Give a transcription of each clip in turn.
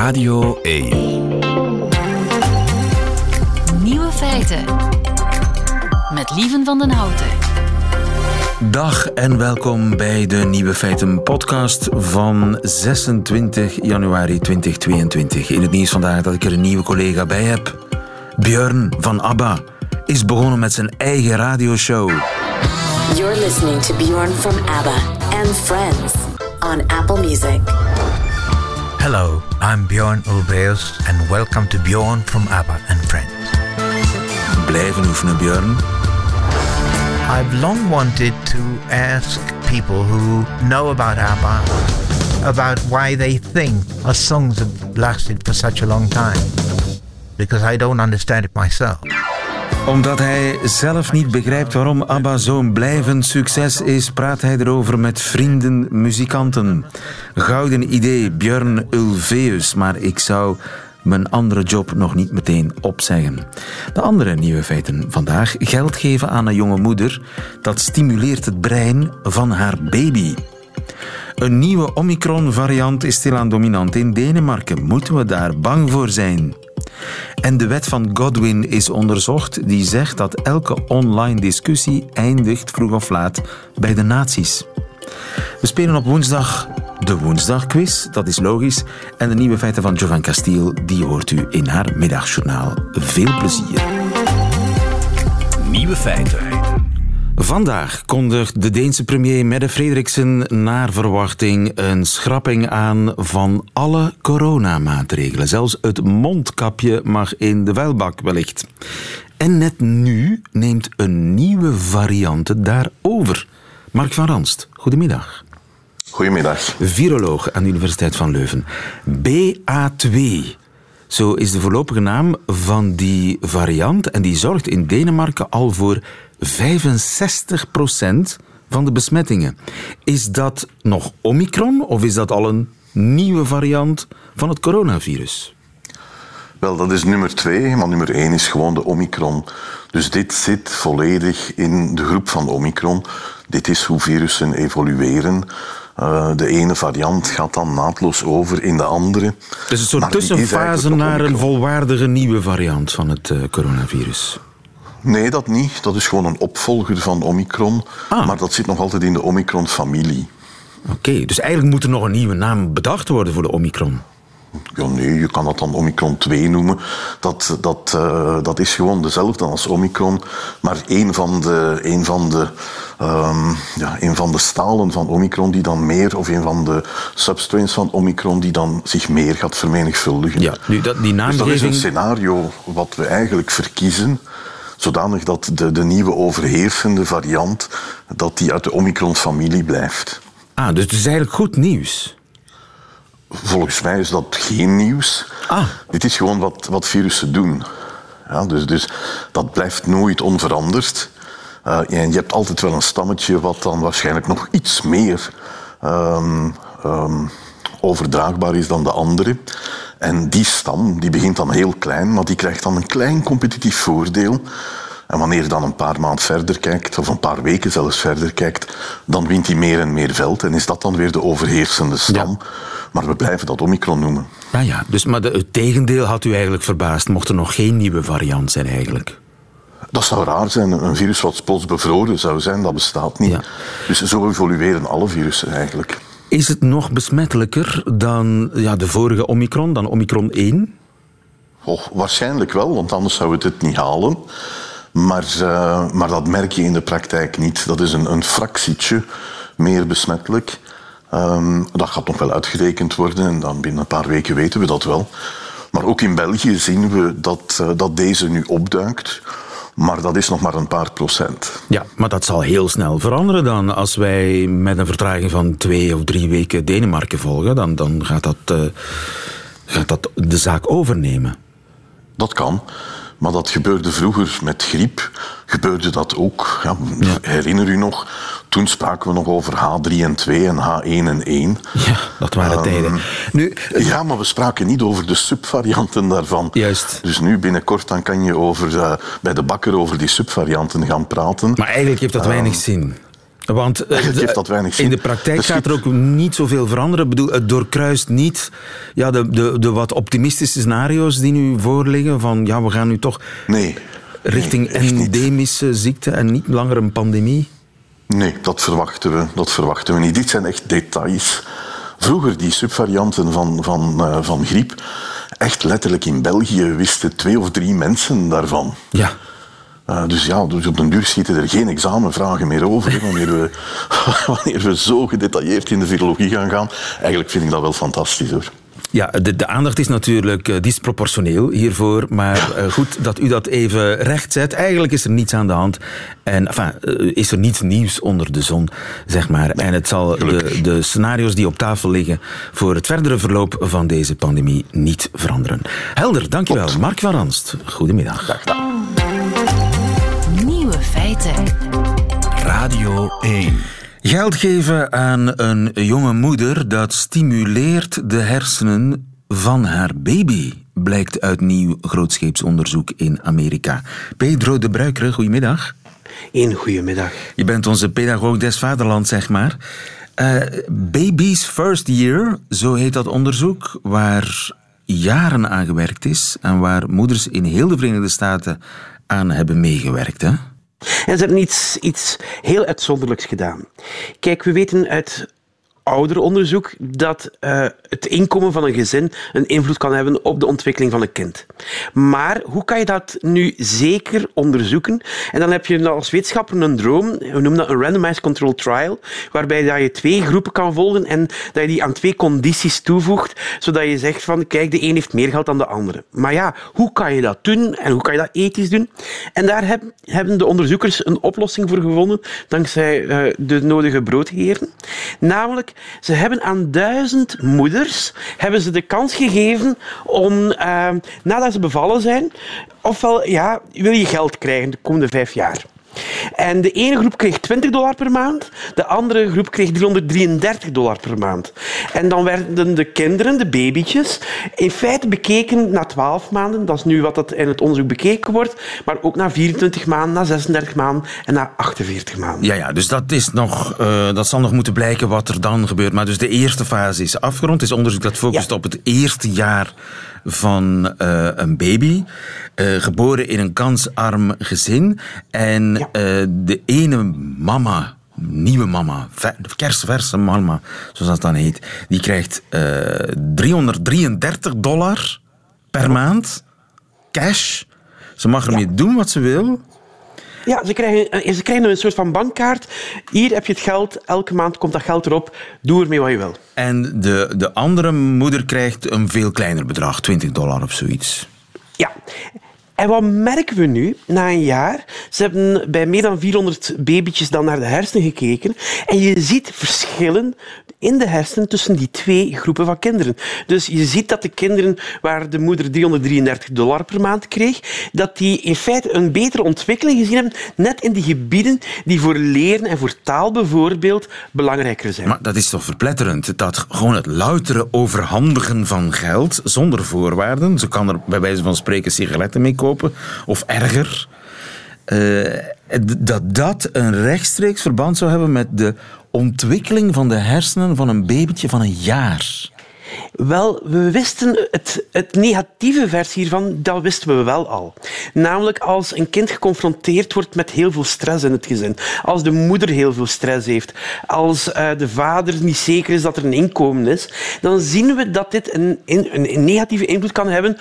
Radio 1. Nieuwe feiten. Met Lieven van den Houten. Dag en welkom bij de Nieuwe Feiten podcast van 26 januari 2022. In het nieuws vandaag dat ik er een nieuwe collega bij heb. Björn van ABBA is begonnen met zijn eigen radioshow. You're listening to Bjorn from ABBA and Friends on Apple Music. Hello, I'm Bjorn Ulvaeus and welcome to Bjorn from ABBA and Friends. Blijven oefenen, Björn. I've long wanted to ask people who know about ABBA about why they think our songs have lasted for such a long time. Because I don't understand it myself. Omdat hij zelf niet begrijpt waarom ABBA zo'n blijvend succes is, praat hij erover met vrienden, muzikanten. Gouden idee, Björn Ulveus, maar ik zou mijn andere job nog niet meteen opzeggen. De andere nieuwe feiten vandaag. Geld geven aan een jonge moeder, dat stimuleert het brein van haar baby. Een nieuwe Omicron-variant is stilaan dominant in Denemarken. Moeten we daar bang voor zijn? En de wet van Godwin is onderzocht, die zegt dat elke online discussie eindigt vroeg of laat bij de nazi's. We spelen op woensdag de woensdagquiz, dat is logisch. En de nieuwe feiten van Jovan Castiel, die hoort u in haar middagjournaal. Veel plezier. Nieuwe feiten. Vandaag kondigt de Deense premier Mette Frederiksen naar verwachting een schrapping aan van alle coronamaatregelen. Zelfs het mondkapje mag in de vuilbak wellicht. En net nu neemt een nieuwe variant het daarover. Mark van Ranst, goedemiddag. Goedemiddag. Viroloog aan de Universiteit van Leuven. BA2. Zo is de voorlopige naam van die variant. En die zorgt in Denemarken al voor 65% van de besmettingen. Is dat nog Omicron of is dat al een nieuwe variant van het coronavirus? Wel, dat is nummer twee, maar nummer één is gewoon de Omicron. Dus dit zit volledig in de groep van Omicron. Dit is hoe virussen evolueren. Uh, de ene variant gaat dan naadloos over in de andere. Dus een soort tussenfase naar een volwaardige nieuwe variant van het uh, coronavirus? Nee, dat niet. Dat is gewoon een opvolger van Omicron. Ah. Maar dat zit nog altijd in de Omicron-familie. Oké, okay, dus eigenlijk moet er nog een nieuwe naam bedacht worden voor de Omicron. Ja, nee, je kan dat dan Omicron 2 noemen. Dat, dat, uh, dat is gewoon dezelfde als Omicron. Maar een van de, een van de, um, ja, een van de stalen van Omicron die dan meer, of een van de substrains van Omicron die dan zich meer gaat vermenigvuldigen. Ja, nu dat, die naamgeving... Dus dat is een scenario wat we eigenlijk verkiezen zodanig dat de, de nieuwe overheersende variant dat die uit de Omicron-familie blijft. Ah, dus het is eigenlijk goed nieuws? Volgens mij is dat geen nieuws. Ah. Dit is gewoon wat, wat virussen doen. Ja, dus, dus dat blijft nooit onveranderd. Uh, en je hebt altijd wel een stammetje wat dan waarschijnlijk nog iets meer um, um, overdraagbaar is dan de andere. En die stam die begint dan heel klein, maar die krijgt dan een klein competitief voordeel. En wanneer je dan een paar maanden verder kijkt, of een paar weken zelfs verder kijkt, dan wint hij meer en meer veld. En is dat dan weer de overheersende stam. Ja. Maar we blijven dat Omicron noemen. Ja, ja. Dus, maar de, het tegendeel had u eigenlijk verbaasd. Mocht er nog geen nieuwe variant zijn eigenlijk? Dat zou raar zijn. Een virus wat plots bevroren zou zijn, dat bestaat niet. Ja. Dus zo evolueren alle virussen eigenlijk. Is het nog besmettelijker dan ja, de vorige Omicron, dan Omicron 1? Oh, waarschijnlijk wel, want anders zou het het niet halen. Maar, uh, maar dat merk je in de praktijk niet. Dat is een, een fractietje meer besmettelijk. Um, dat gaat nog wel uitgerekend worden en dan binnen een paar weken weten we dat wel. Maar ook in België zien we dat, uh, dat deze nu opduikt. Maar dat is nog maar een paar procent. Ja, maar dat zal heel snel veranderen dan. Als wij met een vertraging van twee of drie weken Denemarken volgen, dan, dan gaat, dat, uh, gaat dat de zaak overnemen. Dat kan. Maar dat gebeurde vroeger met griep. Gebeurde dat ook. Ja, ja. Herinner u nog? Toen spraken we nog over H3 en 2 en H1 en 1. Ja, dat waren um, tijden. Nu, ja, maar we spraken niet over de subvarianten daarvan. Juist. Dus nu binnenkort dan kan je over, uh, bij de bakker over die subvarianten gaan praten. Maar eigenlijk heeft dat uh, weinig zin. Want eh, Eigenlijk heeft dat weinig zin. in de praktijk Dus gaat er ook niet zoveel veranderen. Ik bedoel, het doorkruist niet ja, de, de, de wat optimistische scenario's die nu voorliggen. Van ja, we gaan nu toch Nee. richting Nee, echt niet. endemische ziekte en niet langer een pandemie. Nee, dat verwachten we, dat verwachten we niet. Dit zijn echt details. Vroeger, die subvarianten van, van, eh, van griep, echt letterlijk in België wisten twee of drie mensen daarvan. Ja. Eh, dus ja, dus op den duur schieten er geen examenvragen meer over. hè, wanneer, we, wanneer we zo gedetailleerd in de virologie gaan gaan. Eigenlijk vind ik dat wel fantastisch hoor. Ja, de, de aandacht is natuurlijk eh, disproportioneel hiervoor. Maar eh, goed dat u dat even recht zet. Eigenlijk is er niets aan de hand. En enfin, is er niets nieuws onder de zon, zeg maar. en het zal de, de scenario's die op tafel liggen voor het verdere verloop van deze pandemie niet veranderen. Helder, dankjewel. Mark van Ranst, goedemiddag. Nieuwe Radio 1. Geld geven aan een jonge moeder, dat stimuleert de hersenen van haar baby, blijkt uit nieuw grootscheepsonderzoek in Amerika. Pedro de Bruikere, goedemiddag. Een goedemiddag. Je bent onze pedagoog des vaderland, zeg maar. Eh, Baby's First Year, zo heet dat onderzoek, waar jaren aan gewerkt is en waar moeders in heel de Verenigde Staten aan hebben meegewerkt. Hè? En ze hebben iets, iets heel uitzonderlijks gedaan. Kijk, we weten uit ouder onderzoek dat eh, het inkomen van een gezin een invloed kan hebben op de ontwikkeling van een kind. Maar hoe kan je dat nu zeker onderzoeken? En dan heb je als wetenschapper een droom, we noemen dat een randomized control trial, waarbij dat je twee groepen kan volgen en dat je die aan twee condities toevoegt, zodat je zegt van, kijk, de een heeft meer geld dan de andere. Maar ja, hoe kan je dat doen en hoe kan je dat ethisch doen? En daar heb- hebben de onderzoekers een oplossing voor gevonden, dankzij eh, de nodige broodheren. Namelijk, ze hebben aan duizend moeders hebben ze de kans gegeven om, eh, nadat ze bevallen zijn, ofwel ja, wil je geld krijgen de komende vijf jaar. En de ene groep kreeg 20 dollar per maand, de andere groep kreeg 333 dollar per maand. En dan werden de kinderen, de babytjes, in feite bekeken na 12 maanden, dat is nu wat dat in het onderzoek bekeken wordt, maar ook na 24 maanden, na 36 maanden en na 48 maanden. Ja, ja, dus dat, is nog, eh, dat zal nog moeten blijken wat er dan gebeurt. Maar dus de eerste fase is afgerond. Het is onderzoek dat focust Ja. op het eerste jaar van eh, een baby. eh, geboren in een kansarm gezin. En Ja. eh, de ene mama, nieuwe mama, ver- kersverse mama, zoals dat dan heet, die krijgt eh 333 dollar per maand cash. Ze mag ermee doen wat ze wil. Ja, ze krijgen, eh, ze krijgen een soort van bankkaart. Hier heb je het geld, elke maand komt dat geld erop. Doe ermee wat je wil. En de, de andere moeder krijgt een veel kleiner bedrag, 20 dollar of zoiets. Ja. En wat merken we nu, na een jaar? Ze hebben bij meer dan 400 babytjes dan naar de hersenen gekeken. En je ziet verschillen in de hersenen tussen die twee groepen van kinderen. Dus je ziet dat de kinderen waar de moeder 333 dollar per maand kreeg, dat die in feite een betere ontwikkeling gezien hebben, net in die gebieden die voor leren en voor taal bijvoorbeeld belangrijker zijn. Maar dat is toch verpletterend? Dat gewoon het loutere overhandigen van geld zonder voorwaarden. Ze kan er bij wijze van spreken sigaretten mee kopen of erger. eh, dat dat een rechtstreeks verband zou hebben met de ontwikkeling van de hersenen van een babytje van een jaar. Wel, we wisten het, het negatieve versie hiervan, dat wisten we wel al. Namelijk als een kind geconfronteerd wordt met heel veel stress in het gezin. Als de moeder heel veel stress heeft. Als eh, de vader niet zeker is dat er een inkomen is. Dan zien we dat dit een, een, een negatieve invloed kan hebben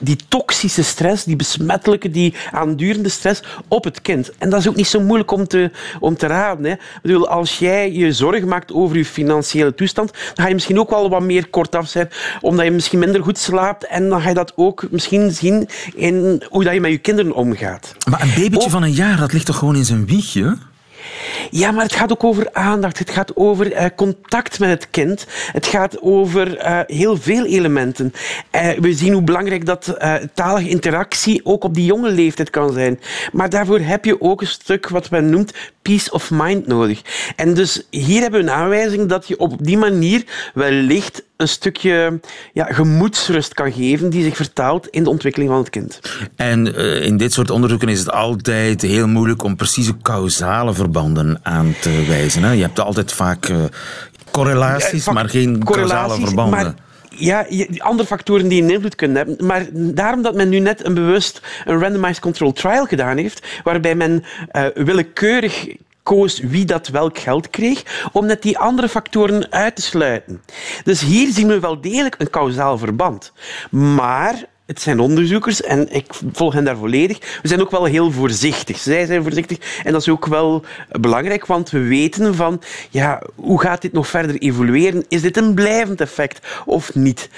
die toxische stress, die besmettelijke, die aandurende stress op het kind. En dat is ook niet zo moeilijk om te, om te raden. Hè. Ik bedoel, als jij je zorgen maakt over je financiële toestand, dan ga je misschien ook wel wat meer kortaf zijn, omdat je misschien minder goed slaapt. En dan ga je dat ook misschien zien in hoe dat je met je kinderen omgaat. Maar een babytje Oh. van een jaar, dat ligt toch gewoon in zijn wiegje? Ja, maar het gaat ook over aandacht. Het gaat over eh, contact met het kind. Het gaat over eh, heel veel elementen. Eh, we zien hoe belangrijk dat talige interactie ook op die jonge leeftijd kan zijn. Maar daarvoor heb je ook een stuk wat men noemt peace of mind nodig. En dus hier hebben we een aanwijzing dat je op die manier wellicht een stukje ja, gemoedsrust kan geven die zich vertaalt in de ontwikkeling van het kind. En uh, in dit soort onderzoeken is het altijd heel moeilijk om precieze causale verbanden aan te wijzen. Hè? Je hebt altijd vaak uh, correlaties, ja, maar geen causale verbanden. Maar ja, andere factoren die een invloed kunnen hebben. Maar daarom dat men nu net een bewust een randomized control trial gedaan heeft, waarbij men uh, willekeurig koos wie dat welk geld kreeg, om net die andere factoren uit te sluiten. Dus hier zien we wel degelijk een kausaal verband. Maar het zijn onderzoekers en ik volg hen daar volledig. We zijn ook wel heel voorzichtig. Zij zijn voorzichtig en dat is ook wel belangrijk, want we weten van ja, hoe gaat dit nog verder evolueren? Is dit een blijvend effect of niet?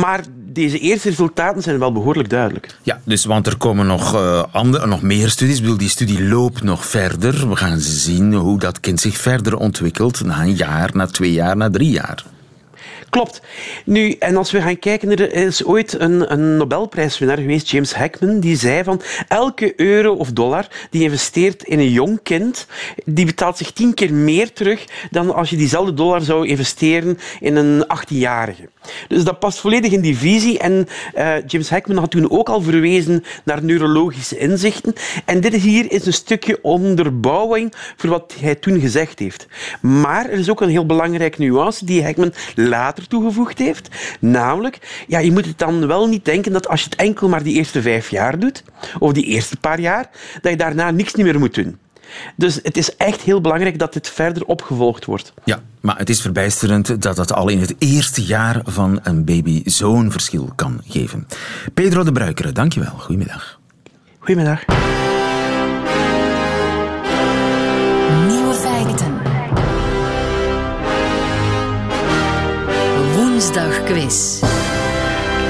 Maar deze eerste resultaten zijn wel behoorlijk duidelijk. Ja, dus want er komen nog, uh, andere, nog meer studies. Ik bedoel, die studie loopt nog verder. We gaan zien hoe dat kind zich verder ontwikkelt na een jaar, na twee jaar, na drie jaar. Klopt. Nu, en als we gaan kijken, er is ooit een, een Nobelprijswinnaar geweest, James Heckman, die zei van elke euro of dollar die je investeert in een jong kind, die betaalt zich tien keer meer terug dan als je diezelfde dollar zou investeren in een 18-jarige. Dus dat past volledig in die visie. En uh, James Heckman had toen ook al verwezen naar neurologische inzichten. En dit hier is een stukje onderbouwing voor wat hij toen gezegd heeft. Maar er is ook een heel belangrijke nuance die Heckman later toegevoegd heeft. Namelijk, ja, je moet het dan wel niet denken dat als je het enkel maar die eerste vijf jaar doet, of die eerste paar jaar, dat je daarna niks niet meer moet doen. Dus het is echt heel belangrijk dat dit verder opgevolgd wordt. Ja, maar het is verbijsterend dat dat al in het eerste jaar van een baby zo'n verschil kan geven. Pedro de Bruikere, dankjewel. Goedemiddag. Goedemiddag. Quiz.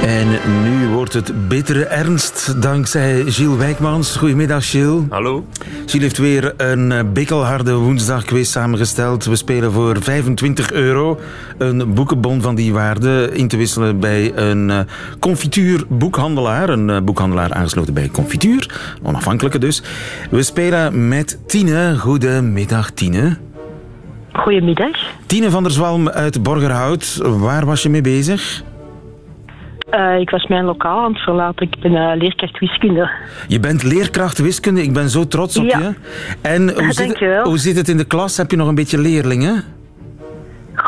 En nu wordt het bittere ernst dankzij Gilles Wijkmans. Goedemiddag, Gilles. Hallo. Gilles heeft weer een eh, bikkelharde woensdagquiz samengesteld. We spelen voor 25 euro een boekenbon van die waarde in te wisselen bij een eh, confituurboekhandelaar. Een eh, boekhandelaar aangesloten bij Confituur, onafhankelijke dus. We spelen met Tine. Goedemiddag, Tine. Goedemiddag. Tine van der Zwalm uit Borgerhout. Waar was je mee bezig? Uh, ik was mijn lokaal aan het verlaten. Ik ben uh, leerkracht wiskunde. Je bent leerkracht wiskunde. Ik ben zo trots op ja. je. En hoe zit, het, hoe zit het in de klas? Heb je nog een beetje leerlingen?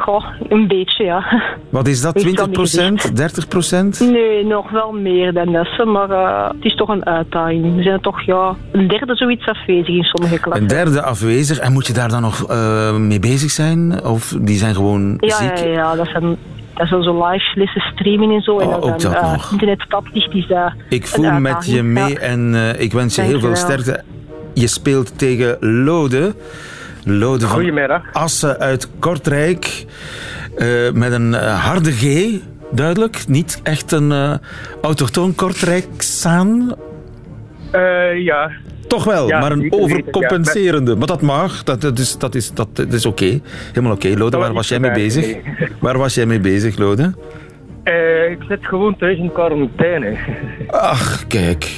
Goh, een beetje, ja. Wat is dat? 20 procent? 30 procent? Nee, nog wel meer dan dat. Maar uh, het is toch een uitdaging. We zijn toch ja, een derde zoiets afwezig in sommige klassen. Een derde afwezig. En moet je daar dan nog mee bezig zijn? Of die zijn gewoon ja, ziek? Ja, ja, dat zijn dat is zo live lessen streamen en zo. Oh, en ook dan dat uh, nog. internet staplicht is dat Ik voel met je mee ja. en uh, ik wens je heel veel sterkte. Je speelt tegen Lode. Lode van Goedemiddag. Assen uit Kortrijk. Uh, met een harde G, duidelijk. Niet echt een autochtoon Kortrijksaan. ja. Toch wel, Ja, maar een overcompenserende. Maar dat mag, dat, dat is, dat is, dat, dat is oké. Helemaal oké. Lode, waar was jij mee bezig? Waar was jij mee bezig, Lode? Eh, ik zit gewoon thuis in quarantaine. Ach, kijk.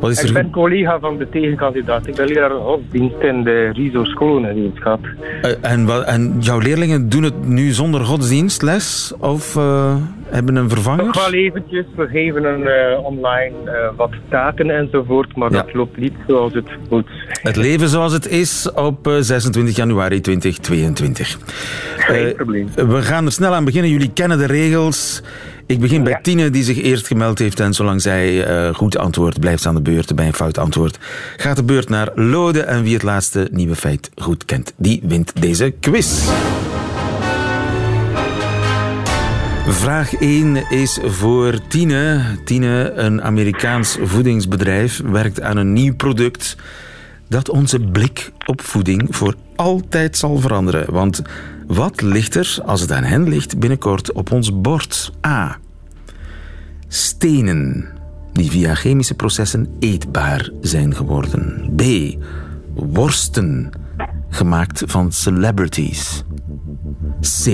Wat is Ik ben collega van de tegenkandidaat. Ik ben leraar godsdienst in de RISO scholenwetenschap. Uh, en, wat- en jouw leerlingen doen het nu zonder godsdienstles? Of uh, hebben een vervanger? Nog wel eventjes, we geven een, uh, online wat taken enzovoort, maar Ja. dat loopt niet zoals het moet. Het leven zoals het is op eh, 26 januari 2022. Geen Eh, probleem. we gaan er snel aan beginnen. Jullie kennen de regels. Ik begin bij Ja. Tine, die zich eerst gemeld heeft. En zolang zij eh, goed antwoordt, blijft ze aan de beurt. Bij een fout antwoord gaat de beurt naar Lode. En wie het laatste nieuwe feit goed kent, die wint deze quiz. Vraag 1 is voor Tine. Tine, een Amerikaans voedingsbedrijf, werkt aan een nieuw product dat onze blik op voeding voor altijd zal veranderen. Want wat ligt er, als het aan hen ligt, binnenkort op ons bord? A. Stenen die via chemische processen eetbaar zijn geworden. B. Worsten gemaakt van celebrities. C.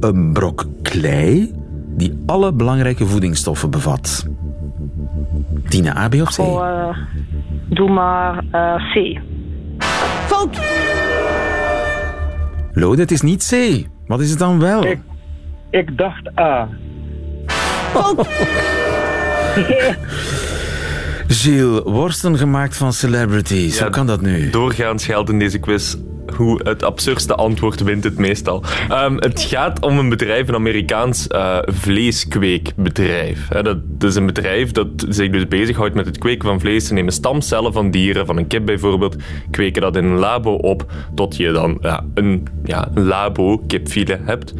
Een brok klei die alle belangrijke voedingsstoffen bevat. Tina, A, B of C? Oh, doe maar eh, C. Lode, het is niet C. Wat is het dan wel? Ik- Ik dacht A. Gilles, worsten gemaakt van celebrities. Ja, Hoe kan dat nu? Doorgaans geldt in deze quiz hoe het absurdste antwoord wint het meestal. Ehm, het gaat om een bedrijf, een Amerikaans eh, vleeskweekbedrijf. Dat, is een bedrijf dat zich dus bezighoudt met het kweken van vlees. Ze nemen stamcellen van dieren, van een kip bijvoorbeeld, kweken dat in een labo op, tot je dan ja, een, ja, een labo kipfilet hebt.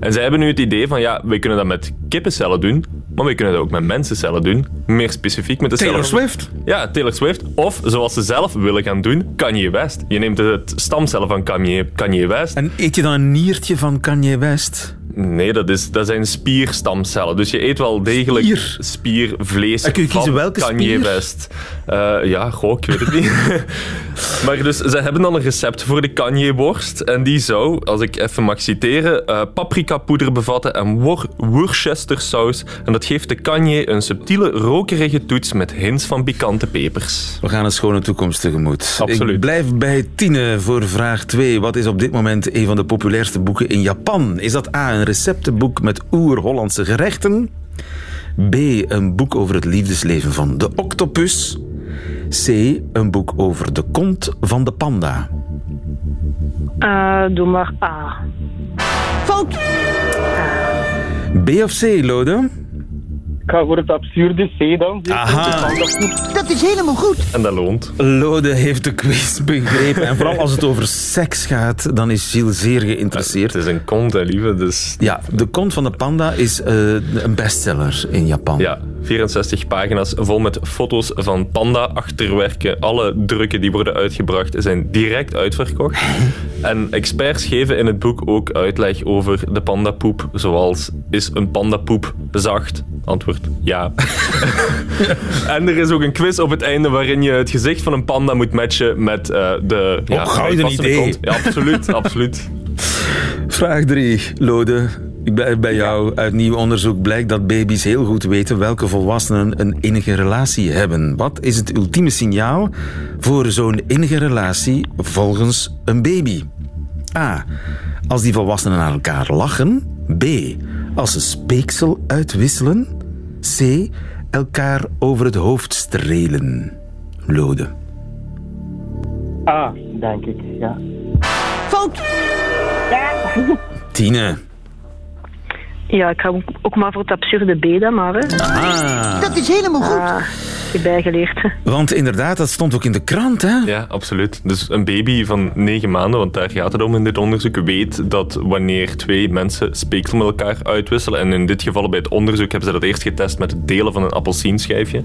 En zij hebben nu het idee van, ja, wij kunnen dat met kippencellen doen, maar wij kunnen dat ook met mensencellen doen. Meer specifiek met de Taylor cellen... Swift? Ja, Taylor Swift. Of, zoals ze zelf willen gaan doen, Kanye West. Je neemt het stamcellen van Kanye, Kanye West. En eet je dan een niertje van Kanye West? Nee, dat, is, dat zijn spierstamcellen. Dus je eet wel degelijk Spier? spiervlees En kun je kiezen welke Kanye spier? West. Eh, ja, goh, ik weet het niet. maar dus, ze hebben dan een recept voor de Kanye-worst. En die zou, als ik even mag citeren, eh paprikapoeder bevatten en wor Worcestersaus. En dat geeft de Kanye een subtiele, rokerige toets met hints van pikante pepers. We gaan een schone toekomst tegemoet. Absoluut. Ik blijf bij Tine voor vraag 2. Wat is op dit moment een van de populairste boeken in Japan? Is dat A, een receptenboek met oer-Hollandse gerechten? B, een boek over het liefdesleven van de octopus? C, een boek over de kont van de panda? Eh, doe maar A. B of C, Lode? Ik ga voor het absurde C dan. Aha. Dat is helemaal goed. En dat loont. Lode heeft de quiz begrepen. En vooral als het over seks gaat, dan is Gilles zeer geïnteresseerd. Het is een kont, hè, lieve. Dus Ja, De Kont van de Panda is eh, een bestseller in Japan. Ja, 64 pagina's vol met foto's van panda-achterwerken. Alle drukken die worden uitgebracht zijn direct uitverkocht. En experts geven in het boek ook uitleg over de pandapoep. Zoals, is een pandapoep zacht? Antwoord, ja. en er is ook een quiz op het einde waarin je het gezicht van een panda moet matchen met eh, de... ja, gouden idee. kont. Ja, absoluut, absoluut. Vraag 3, Lode. Ik blijf bij jou. Uit nieuw onderzoek blijkt dat baby's heel goed weten welke volwassenen een innige relatie hebben. Wat is het ultieme signaal voor zo'n innige relatie volgens een baby? A. Als die volwassenen naar elkaar lachen. B. Als ze speeksel uitwisselen. C. Elkaar over het hoofd strelen. Lode. A, denk ik, ja. Tine. Ja, ik ga ook maar voor het absurde B dan maar. Hè. Ah. Dat is helemaal goed. Ah, heb bijgeleerd. Want inderdaad, dat stond ook in de krant, hè? Ja, absoluut. Dus een baby van negen maanden, want daar gaat het om in dit onderzoek, weet dat wanneer twee mensen speeksel met elkaar uitwisselen, en in dit geval bij het onderzoek hebben ze dat eerst getest met het delen van een appelsienschijfje,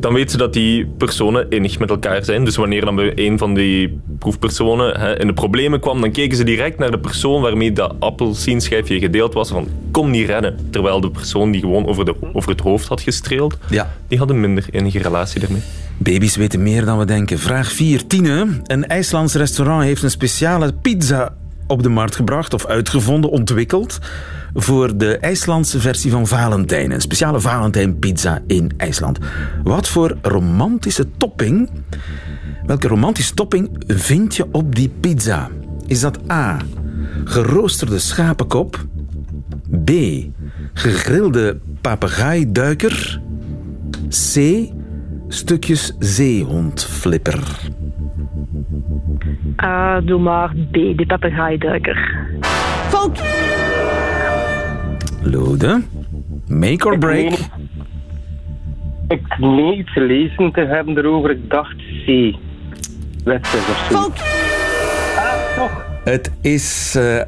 dan weten ze dat die personen innig met elkaar zijn. Dus wanneer dan bij een van die proefpersonen hè, in de problemen kwam, dan keken ze direct naar de persoon waarmee dat appelsienschijfje gedeeld was, van kom niet rennen. Terwijl de persoon die gewoon over, de, over het hoofd had gestreeld, Ja. die had een minder relatie daarmee. Baby's weten meer dan we denken. Vraag 4. Tine. Een IJslands restaurant heeft een speciale pizza op de markt gebracht of uitgevonden, ontwikkeld voor de IJslandse versie van Valentijn. Een speciale Valentijnpizza in IJsland. Wat voor romantische topping, welke romantische topping vind je op die pizza? Is dat A. Geroosterde schapenkop? B. Gegrilde papegaaiduiker? C. Stukjes zeehondflipper. Ah, doe maar B, de papegaaiduiker. Lode. Make or break. meen- Ik meen iets gelezen te hebben erover. Ik dacht C. Wedstrijd of zo. Het is eh,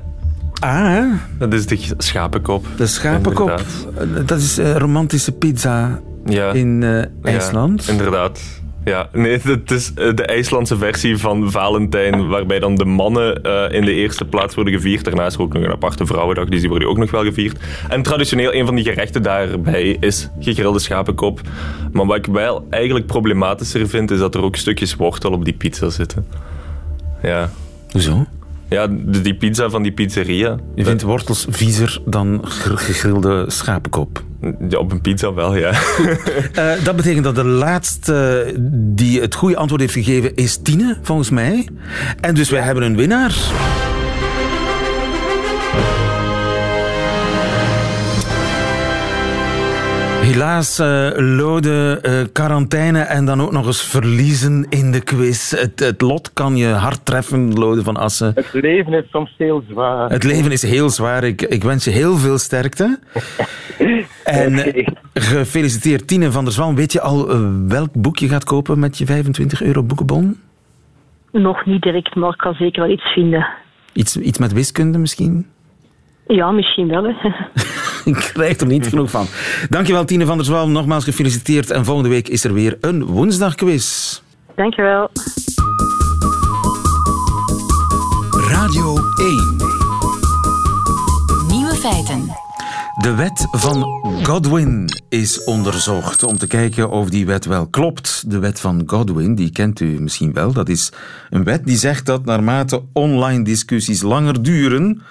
A, hè? Dat is de schapenkop. de schapenkop. Inderdaad. Dat is eh, romantische pizza Ja. in Ja, IJsland. inderdaad. Ja, nee, het is eh, de IJslandse versie van Valentijn, waarbij dan de mannen in de eerste plaats worden gevierd. Daarnaast is er ook nog een aparte vrouwendag, dus die worden ook nog wel gevierd. En traditioneel, een van die gerechten daarbij is gegrilde schapenkop. Maar wat ik wel eigenlijk problematischer vind, is dat er ook stukjes wortel op die pizza zitten. Ja. Hoezo? Ja, die pizza van die pizzeria. Je vindt wortels viezer dan gr- gegrilde schapenkop. Ja, op een pizza wel, ja. Eh, dat betekent dat de laatste die het goede antwoord heeft gegeven is Tine, volgens mij. En dus wij hebben een winnaar. Helaas, uh, Lode, uh, quarantaine en dan ook nog eens verliezen in de quiz. Het, het, lot kan je hard treffen, Lode van Assen. Het leven is soms heel zwaar. Het leven is heel zwaar. Ik, ik wens je heel veel sterkte. en okay. gefeliciteerd, Tine van der Zwan. Weet je al welk boek je gaat kopen met je 25 euro boekenbon? Nog niet direct, maar ik kan zeker wel iets vinden. Iets, iets met wiskunde misschien? Ja, misschien wel. Hè. Ik krijg er niet genoeg van. Dankjewel, Tine van der Zwalm. Nogmaals gefeliciteerd. En volgende week is er weer een woensdagquiz. Dankjewel. Radio 1. Nieuwe feiten. De wet van Godwin is onderzocht om te kijken of die wet wel klopt. De wet van Godwin, die kent u misschien wel. Dat is een wet die zegt dat naarmate online discussies langer duren,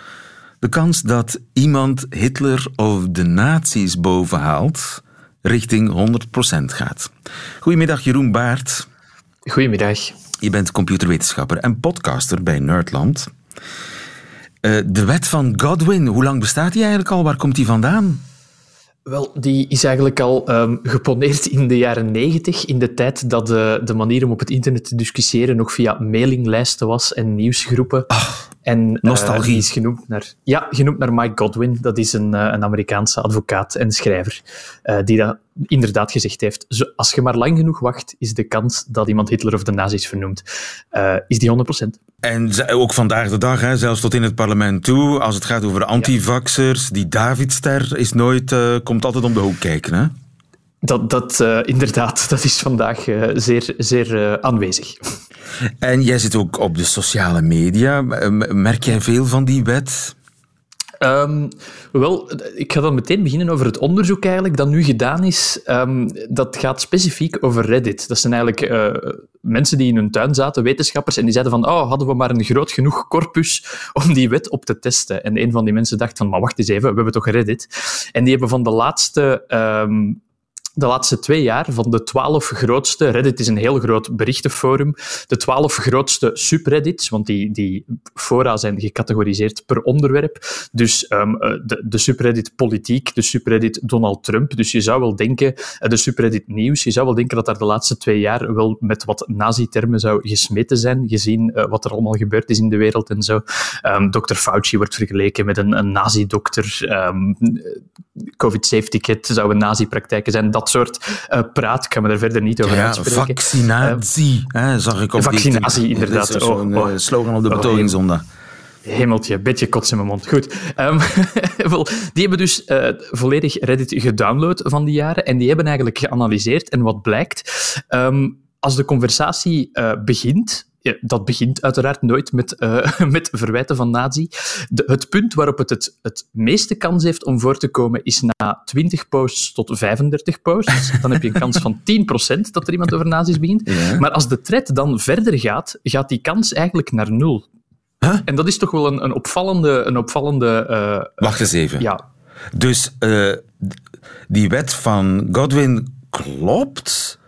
de kans dat iemand Hitler of de nazi's bovenhaalt richting 100% gaat. Goedemiddag, Jeroen Baart. Goedemiddag. Je bent computerwetenschapper en podcaster bij Nerdland. Uh, de wet van Godwin, hoe lang bestaat die eigenlijk al? Waar komt die vandaan? Wel, die is eigenlijk al um, geponeerd in de jaren negentig, in de tijd dat de, de manier om op het internet te discussiëren nog via mailinglijsten was en nieuwsgroepen. Ach, en nostalgie. Uh, die is genoemd naar, ja, genoemd naar Mike Godwin. Dat is een, uh, een Amerikaanse advocaat en schrijver uh, die dat inderdaad gezegd heeft. Zo, als je maar lang genoeg wacht, is de kans dat iemand Hitler of de nazi's vernoemt, is die 100%. En ook vandaag de dag, hè, zelfs tot in het parlement toe, als het gaat over de antivaxers, die Davidster is nooit, uh, komt altijd om de hoek kijken. Hè? Dat, dat uh, inderdaad, dat is vandaag uh, zeer, zeer aanwezig. En jij zit ook op de sociale media. Merk jij veel van die wet? Um, wel, ik ga dan meteen beginnen over het onderzoek eigenlijk dat nu gedaan is. Um, dat gaat specifiek over Reddit. Dat zijn eigenlijk uh, mensen die in hun tuin zaten, wetenschappers, en die zeiden van, oh, hadden we maar een groot genoeg corpus om die wet op te testen. En een van die mensen dacht van, maar wacht eens even, we hebben toch Reddit? En die hebben van de laatste... Um, de laatste twee jaar van de twaalf grootste, Reddit is een heel groot berichtenforum, de twaalf grootste subreddits, want die, die fora zijn gecategoriseerd per onderwerp. Dus um, de, de subreddit politiek, de subreddit Donald Trump. Dus je zou wel denken, de subreddit nieuws, je zou wel denken dat daar de laatste twee jaar wel met wat nazi-termen zou gesmeten zijn, gezien uh, wat er allemaal gebeurd is in de wereld en zo. Um, Dr. Fauci wordt vergeleken met een, een nazi-dokter. Um, COVID-safe ticket zou een nazi-praktijken zijn. Dat soort uh, praat, ik ga me er verder niet over ja, uitspreken. Vaccinatie, uh, hè, zag ik op Vaccinatie, die, inderdaad. Dat is oh, oh. slogan op de betogingszondag. Hemeltje, beetje kots in mijn mond. Goed. Um, die hebben dus uh, volledig Reddit gedownload van die jaren en die hebben eigenlijk geanalyseerd. En wat blijkt, um, als de conversatie uh, begint, ja, dat begint uiteraard nooit met, uh, met verwijten van nazi. De, het punt waarop het, het het meeste kans heeft om voor te komen is na 20 posts tot 35 posts. Dan heb je een kans van 10% dat er iemand over nazi's begint. Ja. Maar als de thread dan verder gaat, gaat die kans eigenlijk naar nul. Huh? En dat is toch wel een, een opvallende... Een opvallende uh, Wacht eens even. Ja. Dus uh, die wet van Godwin klopt,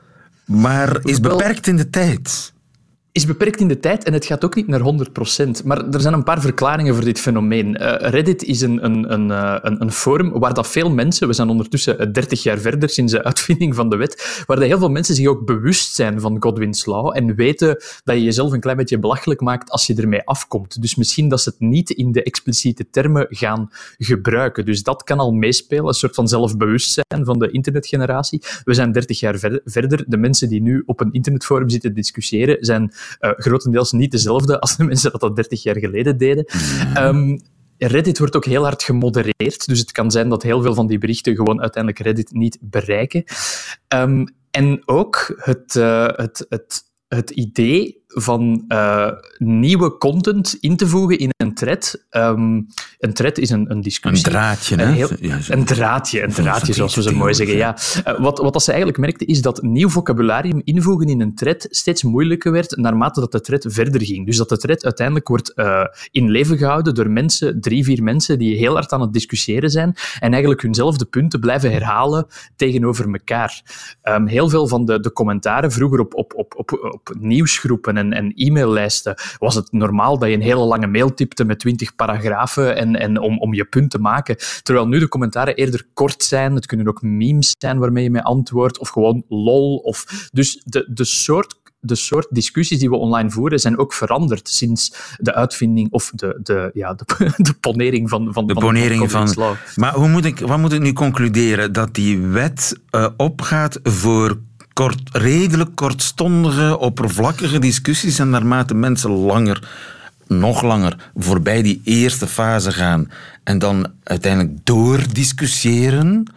maar is beperkt in de tijd is beperkt in de tijd en het gaat ook niet naar 100%. Maar er zijn een paar verklaringen voor dit fenomeen. Uh, Reddit is een, een, een, een, een forum waar dat veel mensen, we zijn ondertussen 30 jaar verder sinds de uitvinding van de wet, waar dat heel veel mensen zich ook bewust zijn van Godwin's Law en weten dat je jezelf een klein beetje belachelijk maakt als je ermee afkomt. Dus misschien dat ze het niet in de expliciete termen gaan gebruiken. Dus dat kan al meespelen, een soort van zelfbewustzijn van de internetgeneratie. We zijn 30 jaar ver verder. De mensen die nu op een internetforum zitten te discussiëren, zijn uh, grotendeels niet dezelfde als de mensen dat dat 30 jaar geleden deden. Um, Reddit wordt ook heel hard gemodereerd, dus het kan zijn dat heel veel van die berichten gewoon uiteindelijk Reddit niet bereiken. Um, en ook het, uh, het, het, het idee van uh, nieuwe content in te voegen in een thread. Um, een thread is een, een discussie. Een draadje, hè? Heel, een draadje, een draadje, zoals we zo mooi zeggen. Ja. Uh, wat, wat ze eigenlijk merkte, is dat nieuw vocabularium invoegen in een thread steeds moeilijker werd naarmate dat de thread verder ging. Dus dat de thread uiteindelijk wordt uh, in leven gehouden door mensen, drie, vier mensen, die heel hard aan het discussiëren zijn en eigenlijk hunzelfde punten blijven herhalen tegenover elkaar. Um, heel veel van de, de commentaren vroeger op, op, op, op, op nieuwsgroepen hebben en, en e-maillijsten, was het normaal dat je een hele lange mail typte met twintig paragrafen en, en om, om je punt te maken. Terwijl nu de commentaren eerder kort zijn. Het kunnen ook memes zijn waarmee je mee antwoordt, of gewoon lol. Of, dus de, de soort de soort discussies die we online voeren zijn ook veranderd sinds de uitvinding of de, de, ja, de, de ponering van, van de ponering van, van. Maar hoe moet ik, wat moet ik nu concluderen? Dat die wet uh, opgaat voor kort, redelijk kortstondige, oppervlakkige discussies en naarmate mensen langer, nog langer, voorbij die eerste fase gaan en dan uiteindelijk doordiscussiëren,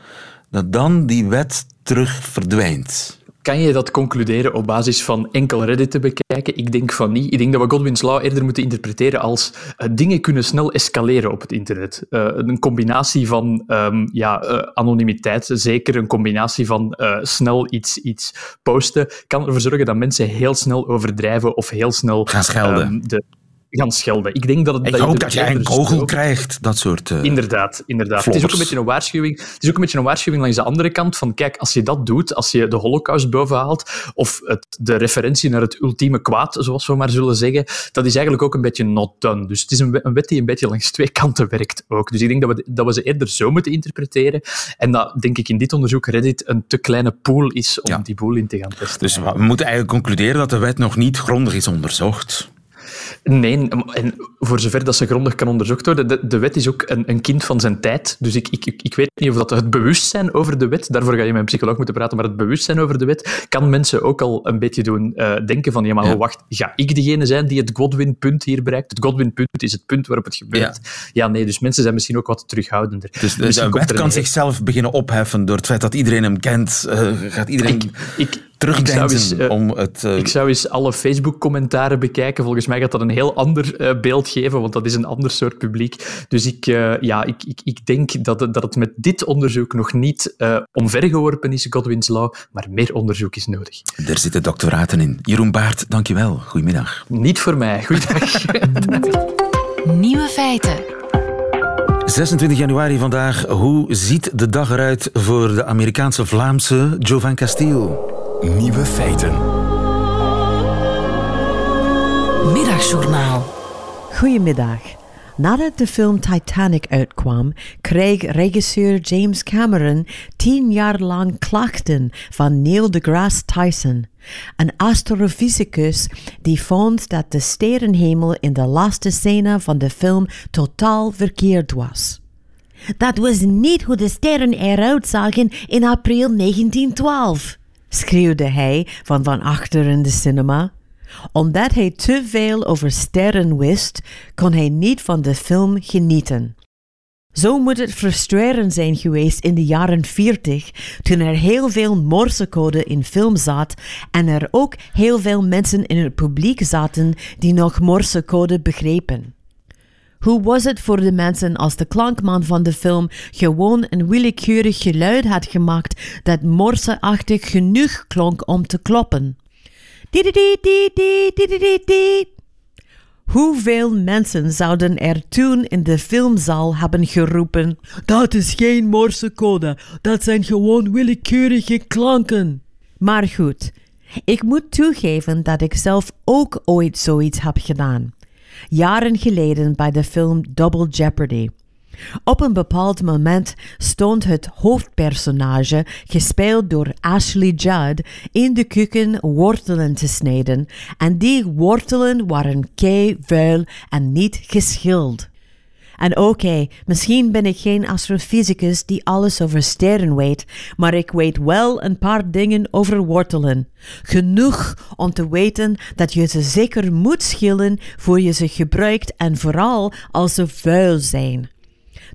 dat dan die wet terug verdwijnt. Kan je dat concluderen op basis van enkel Reddit te bekijken? Ik denk van niet. Ik denk dat we Godwin's Law eerder moeten interpreteren als uh, dingen kunnen snel escaleren op het internet. Uh, een combinatie van um, ja, uh, anonimiteit, zeker een combinatie van snel iets, iets posten, kan ervoor zorgen dat mensen heel snel overdrijven of heel snel gaan schelden. Um, de, gaan schelden. Ik denk dat het... Ik dat hoop je dat jij een kogel krijgt, dat soort uh, Inderdaad, inderdaad. Het is ook een beetje een waarschuwing. Het is ook een beetje een waarschuwing langs de andere kant van kijk, als je dat doet, als je de holocaust bovenhaalt, of het, de referentie naar het ultieme kwaad, zoals we maar zullen zeggen, dat is eigenlijk ook een beetje not done. Dus het is een, een wet die een beetje langs twee kanten werkt ook. Dus ik denk dat we, dat we ze eerder zo moeten interpreteren en dat, denk ik, in dit onderzoek Reddit een te kleine pool is om Ja. die boel in te gaan testen. Dus we moeten eigenlijk concluderen dat de wet nog niet grondig is onderzocht. Nee, en voor zover dat ze grondig kan onderzocht worden, de, de wet is ook een, een kind van zijn tijd. Dus ik, ik, ik weet niet of dat het bewustzijn over de wet, daarvoor ga je met een psycholoog moeten praten, maar het bewustzijn over de wet kan mensen ook al een beetje doen uh, denken van, ja, maar Ja. wacht, ga ik degene zijn die het Godwin-punt hier bereikt? Het Godwin-punt is het punt waarop het gebeurt. Ja. nee, dus mensen zijn misschien ook wat terughoudender. Dus de, wet kan zichzelf beginnen opheffen door het feit dat iedereen hem kent. eh, gaat iedereen Ik, ik, terugdenken ik zou eens, eh, om het... eh, Ik zou eens alle Facebook-commentaren bekijken. Volgens mij gaat dat een heel ander eh, beeld geven, want dat is een ander soort publiek. Dus ik, ja, ik, ik, ik denk dat het, dat het met dit onderzoek nog niet eh, omvergeworpen is, Godwin's Law, maar meer onderzoek is nodig. Er zitten doctoraten in. Jeroen Baart, dankjewel. Goedemiddag. Niet voor mij. Goeiedag. Nieuwe feiten. 26 januari vandaag. Hoe ziet de dag eruit voor de Amerikaanse Vlaamse Jovan Castile? Nieuwe feiten. Middagjournaal. Goedemiddag. Nadat de film Titanic uitkwam, kreeg regisseur James Cameron tien jaar lang klachten van Neil deGrasse Tyson, een astrofysicus die vond dat de sterrenhemel in de laatste scène van de film totaal verkeerd was. Dat was niet hoe de sterren eruit zagen in april 1912, schreeuwde hij van van achter in de cinema. Omdat hij te veel over sterren wist, kon hij niet van de film genieten. Zo moet het frustrerend zijn geweest in de jaren 40, toen er heel veel morsecode in film zat en er ook heel veel mensen in het publiek zaten die nog morsecode begrepen. Hoe was het voor de mensen als de klankman van de film gewoon een willekeurig geluid had gemaakt dat morseachtig genoeg klonk om te kloppen? Hoeveel mensen zouden er toen in de filmzaal hebben geroepen: Dat is geen morsecode, dat zijn gewoon willekeurige klanken. Maar goed, ik moet toegeven dat ik zelf ook ooit zoiets heb gedaan. Jaren geleden bij de film Double Jeopardy. Op een bepaald moment stond het hoofdpersonage, gespeeld door Ashley Judd, in de keuken wortelen te snijden. En die wortelen waren kei vuil en niet geschild. En oké, misschien ben ik geen astrofysicus die alles over sterren weet, maar ik weet wel een paar dingen over wortelen. Genoeg om te weten dat je ze zeker moet schillen voor je ze gebruikt en vooral als ze vuil zijn.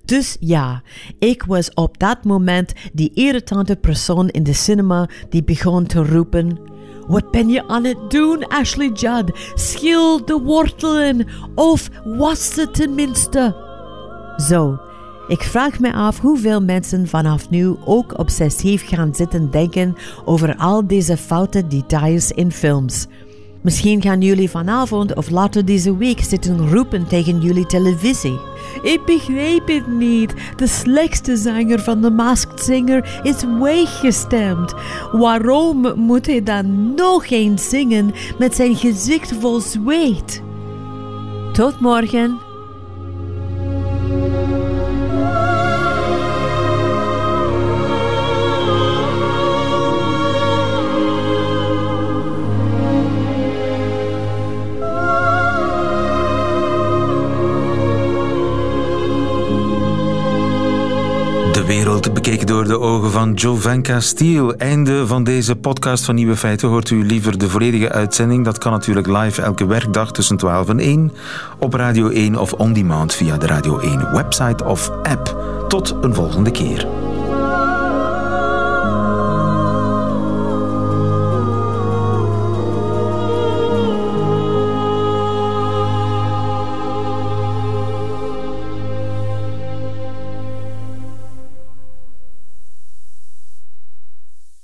Dus ja, ik was op dat moment die irritante persoon in de cinema die begon te roepen: Wat ben je aan het doen, Ashley Judd? Schil de wortelen of was ze tenminste? Zo, ik vraag me af hoeveel mensen vanaf nu ook obsessief gaan zitten denken over al deze foute details in films. Misschien gaan jullie vanavond of later deze week zitten roepen tegen jullie televisie. Ik begreep het niet. De slechtste zanger van de Masked Singer is weggestemd. Waarom moet hij dan nog eens zingen met zijn gezicht vol zweet? Tot morgen. De ogen van Jovanka Steele. Einde van deze podcast van Nieuwe Feiten. Hoort u liever de volledige uitzending? Dat kan natuurlijk live elke werkdag tussen 12 en 1 op Radio 1 of on demand via de Radio 1 website of app. Tot een volgende keer.